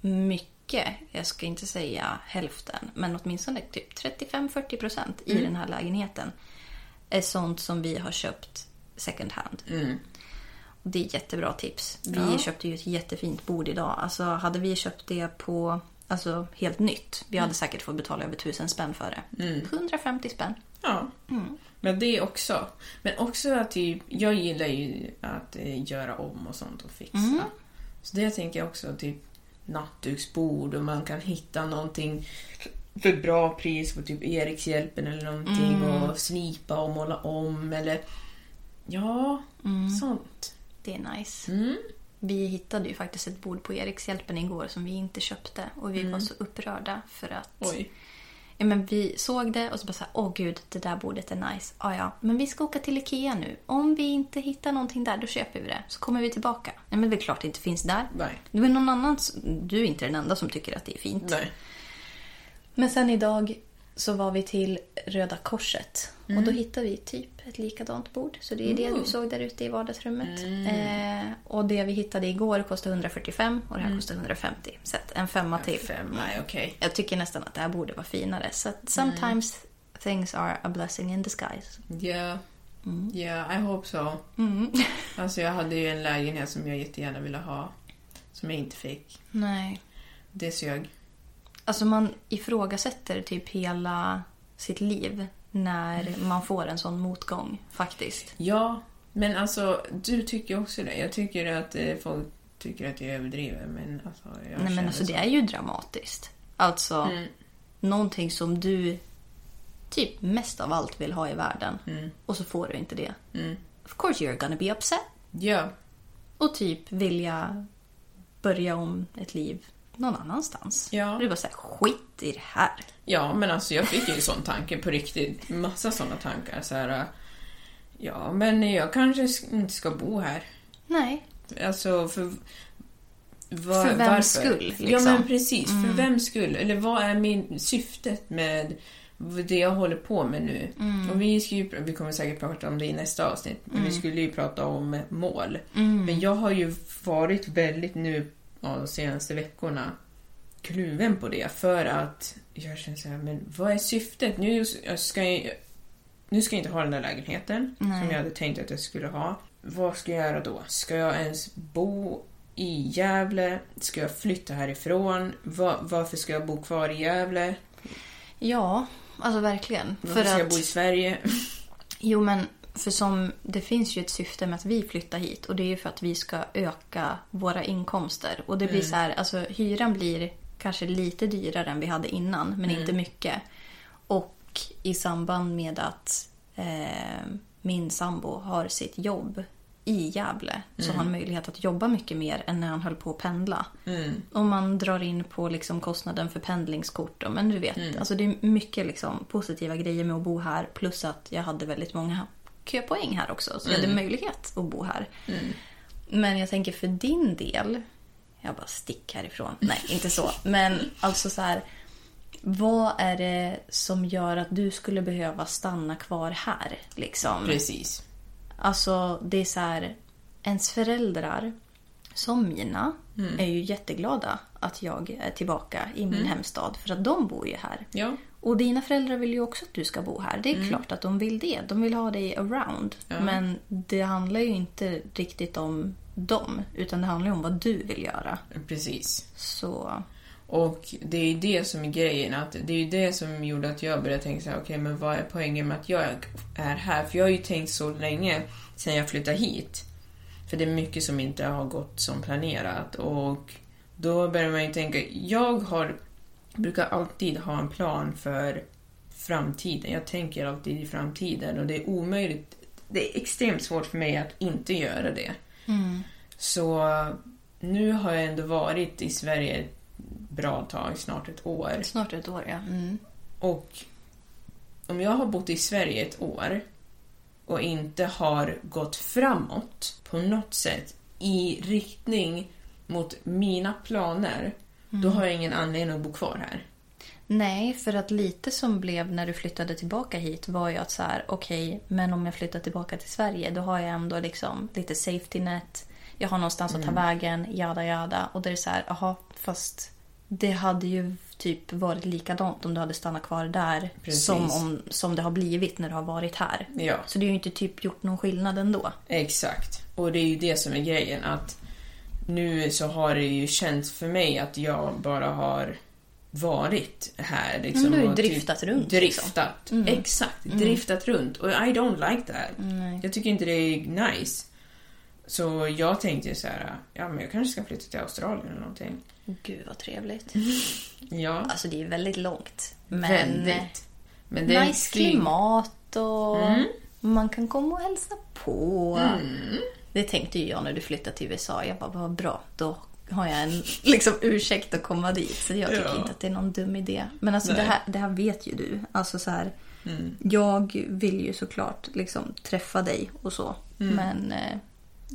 mycket, jag ska inte säga hälften, men åtminstone typ 35-40 procent i den här lägenheten är sånt som vi har köpt second hand. Och det är jättebra tips. Vi Ja. köpte ju ett jättefint bord idag. Alltså hade vi köpt det på alltså, helt nytt, vi hade säkert fått betala över tusen spänn för det. 150 spänn. ja. Men det också. Men också att typ, jag gillar ju att eh, göra om och sånt och fixa. Så det tänker jag också, typ nattduksbord och man kan hitta någonting för bra pris på typ Erikshjälpen eller någonting och slipa och måla om eller ja, sånt. Det är nice. Mm. Vi hittade ju faktiskt ett bord på Erikshjälpen igår som vi inte köpte. Och vi var så upprörda för att... Oj. Ja, men vi såg det och så bara så här, åh gud, det där bordet är nice. Ja, ja, men vi ska åka till Ikea nu. Om vi inte hittar någonting där, då köper vi det. Så kommer vi tillbaka. Nej, men det är klart det inte finns där. Nej. Det var någon annan, du är inte den enda som tycker att det är fint. Nej. Men sen idag så var vi till Röda Korset. Och då hittade vi typ ett likadant bord. Så det är det du såg där ute i vardagsrummet. Eh, och det vi hittade igår kostade 145 och det här kostar 150. Så en femma till. Fem, nej okej. Jag tycker nästan att det här borde vara finare. Så att sometimes things are a blessing in disguise. Ja. Ja, I hope so. [laughs] Alltså jag hade ju en lägenhet som jag jättegärna ville ha. Som jag inte fick. Nej. Det sög. Alltså man ifrågasätter typ hela sitt liv när man får en sån motgång faktiskt. Ja, men alltså du tycker också det. Jag tycker att eh, folk tycker att jag överdriver, men alltså jag Nej men alltså så. det är ju dramatiskt. Alltså Mm. någonting som du typ mest av allt vill ha i världen. Och så får du inte det. Mm. Of course you're gonna be upset. Ja, Och typ vilja börja om ett liv någon annanstans. Ja. Du bara såhär, skit i det här. ja, men alltså jag fick ju en sån tanke på riktigt. Massa såna tankar. Så här, ja, men jag kanske sk- inte ska bo här. Nej. Alltså, för... Var, För vems skull, Ja, liksom? men precis. För vems skull? Eller vad är min syftet med det jag håller på med nu? Och vi, ska ju, vi kommer säkert prata om det i nästa avsnitt. Men Vi skulle ju prata om mål. Men jag har ju varit väldigt nu ja, de senaste veckorna kluven på det. För att jag känner så här, men vad är syftet? Nu ska jag, nu ska jag inte ha den där lägenheten som jag hade tänkt att jag skulle ha. Vad ska jag göra då? Ska jag ens bo i Gävle? Ska jag flytta härifrån? Va, varför ska jag bo kvar i Gävle? Ja, alltså verkligen. Varför För ska jag att, bo i Sverige? jo men för som det finns ju ett syfte med att vi flyttar hit och det är ju för att vi ska öka våra inkomster. Och det blir så här, alltså hyran blir kanske lite dyrare än vi hade innan, men inte mycket. Och i samband med att eh, min sambo har sitt jobb i Gävle så har han möjlighet att jobba mycket mer än när han höll på att pendla. Om man drar in på liksom kostnaden för pendlingskort. Men du vet, alltså det är mycket liksom positiva grejer med att bo här. Plus att jag hade väldigt många köpoäng här också. Så jag hade möjlighet att bo här. Men jag tänker för din del. Jag bara stick härifrån. Nej, inte så. [laughs] Men alltså så här. Vad är det som gör att du skulle behöva stanna kvar här? Liksom? Precis. Alltså det är så här, ens föräldrar, som mina, är ju jätteglada att jag är tillbaka i min hemstad. För att de bor ju här. Ja. Och dina föräldrar vill ju också att du ska bo här. Det är klart att de vill det. De vill ha dig around. Men det handlar ju inte riktigt om dem. Utan det handlar ju om vad du vill göra. Precis. Så... Och det är ju det som är grejen, att det är ju det som gjorde att jag började tänka så här, okej men vad är poängen med att jag är här? För jag har ju tänkt så länge sedan jag flyttade hit. För det är mycket som inte har gått som planerat och då börjar man ju tänka, jag har, brukar alltid ha en plan för framtiden. Jag tänker alltid i framtiden och det är omöjligt, det är extremt svårt för mig att inte göra det. Så nu har jag ändå varit i Sverige ett bra tag, snart ett år. Snart ett år, ja. Mm. Och om jag har bott i Sverige ett år och inte har gått framåt på något sätt i riktning mot mina planer då har jag ingen anledning att bo kvar här. Nej, för att lite som blev när du flyttade tillbaka hit var ju att så här, okej, men om jag flyttar tillbaka till Sverige då har jag ändå liksom lite safety net. Jag har någonstans att ta vägen, jada jada. Och det är så här, jaha, fast det hade ju typ varit likadant om du hade stannat kvar där Precis. som, om, som det har blivit när du har varit här. Ja. Så det har ju inte typ gjort någon skillnad ändå. Exakt. Och det är ju det som är grejen att nu så har det ju känts för mig att jag bara har varit här. Liksom, Mm, du har ju typ driftat runt, liksom. Driftat, exakt. Driftat runt. Och I don't like that. Jag tycker inte det är nice. Så jag tänkte så här, ja men jag kanske ska flytta till Australien eller någonting. Gud vad trevligt. [laughs] Ja, Alltså det är väldigt långt. Men väldigt. Men det är nice klimat och man kan komma och hälsa på. Det tänkte ju jag när du flyttade till USA. Jag bara, vad bra. Då har jag en [laughs] liksom, ursäkt att komma dit. Så jag tycker Ja. inte att det är någon dum idé. Men alltså det här, det här vet ju du. Alltså så här, Jag vill ju såklart liksom, träffa dig och så. Men eh,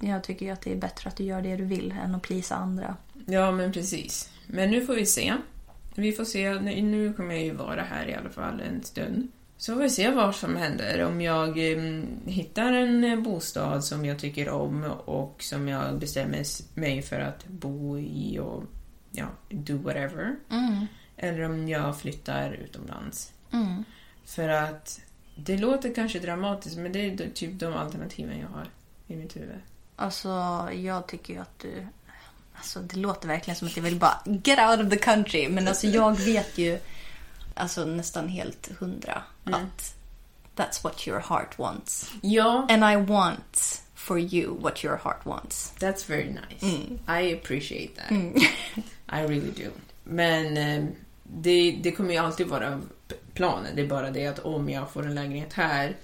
jag tycker ju att det är bättre att du gör det du vill än att plisa andra. Ja, men precis. Men nu får vi se. Vi får se. Nu kommer jag ju vara här i alla fall en stund. Så får vi se vad som händer. Om jag eh, hittar en eh, bostad som jag tycker om och som jag bestämmer mig för att bo i och ja, do whatever. Eller om jag flyttar utomlands. För att det låter kanske dramatiskt men det är typ de alternativen jag har i mitt huvud. Alltså, jag tycker ju att du... Alltså, det låter verkligen som att jag vill bara get out of the country. Men alltså, jag vet ju alltså, nästan helt hundra att that's what your heart wants. Ja, And I want for you what your heart wants. That's very nice. I appreciate that. [laughs] I really do. Men eh, det, det kommer ju alltid vara planen. Det är bara det att om jag får en lägenhet här,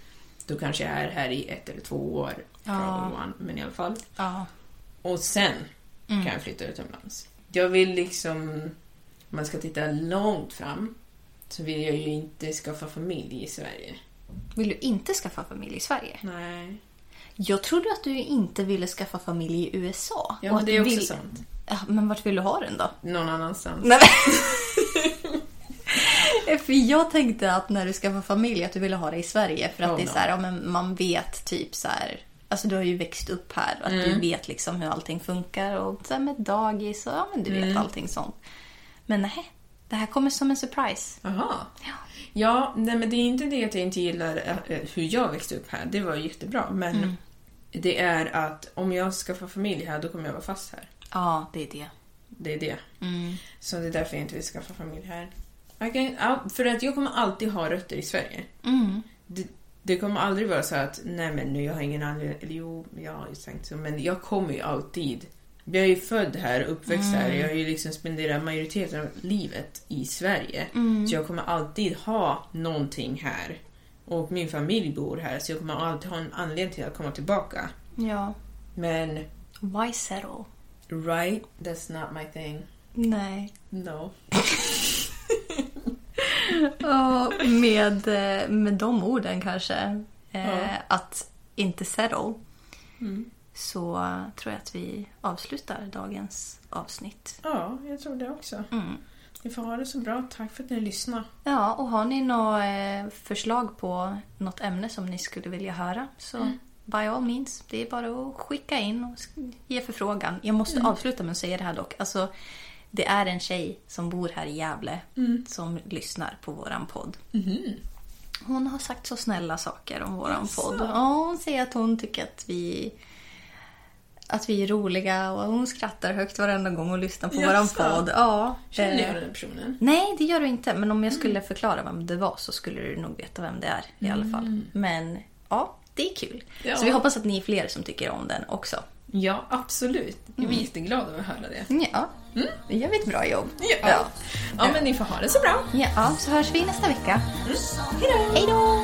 då kanske jag är här i ett eller två år. Probably one, men i alla fall. Ja. Och sen kan jag flytta utomlands. Jag vill liksom, om man ska titta långt fram, så vill jag ju inte skaffa familj i Sverige. Vill du inte skaffa familj i Sverige? Nej. Jag trodde att du inte ville skaffa familj i USA. Ja, men det är också vill- sant. Ja, men vart vill du ha den då? Någon annanstans. Nej. [laughs] [laughs] För jag tänkte att när du skaffade familj att du ville ha det i Sverige. För att Oh, det är så här, ja, men man vet typ så här. Alltså du har ju växt upp här och att Mm. du vet liksom hur allting funkar. Och så med dagis och ja men du vet Mm. allting sånt. Men nej, det här kommer som en surprise. Jaha. Ja, nej men det är inte det att jag inte gillar eh, hur jag växte upp här. Det var jättebra. Men Mm. det är att om jag ska få familj här, då kommer jag vara fast här. Ja, det är det. Det är det. Mm. Så det är därför jag inte vill skaffa familj här. Kan- ja, för att jag kommer alltid ha rötter i Sverige. Mm. Det, det kommer aldrig vara så att, nej men nu jag har ingen anledning, eller jo, jag har ju tänkt så, men jag kommer ju alltid. Jag är ju född här, uppväxt här, jag har ju liksom spenderat majoriteten av livet i Sverige. Så jag kommer alltid ha någonting här. Och min familj bor här, så jag kommer alltid ha en anledning till att komma tillbaka. Ja. Men, Why settle? right, that's not my thing. Nej. No. [laughs] Ja, med, med de orden kanske. Eh, Ja. Att inte settle. Så tror jag att vi avslutar dagens avsnitt. Ja, jag tror det också. Ni får ha det så bra. Tack för att ni lyssnade. Ja, och har ni några eh, förslag på något ämne som ni skulle vilja höra så by all means, det är bara att skicka in och ge förfrågan. Jag måste avsluta med att säga det här dock. Alltså, det är en tjej som bor här i Gävle som lyssnar på våran podd. Hon har sagt så snälla saker om våran podd. Ja, hon säger att hon tycker att vi att vi är roliga och hon skrattar högt varenda gång hon lyssnar på våran Jaså? podd. Ja, Känner eh, jag den personen? Nej, det gör du inte. Men om jag skulle förklara vem det var så skulle du nog veta vem det är i alla fall. Men ja, det är kul. Ja. Så vi hoppas att ni är fler som tycker om den också. Ja, absolut. Jag är jätteglad över att höra det. Ja, det gör vi ett bra jobb. Ja. ja, men ni får ha det så bra. Ja, så hörs vi nästa vecka. Hej då!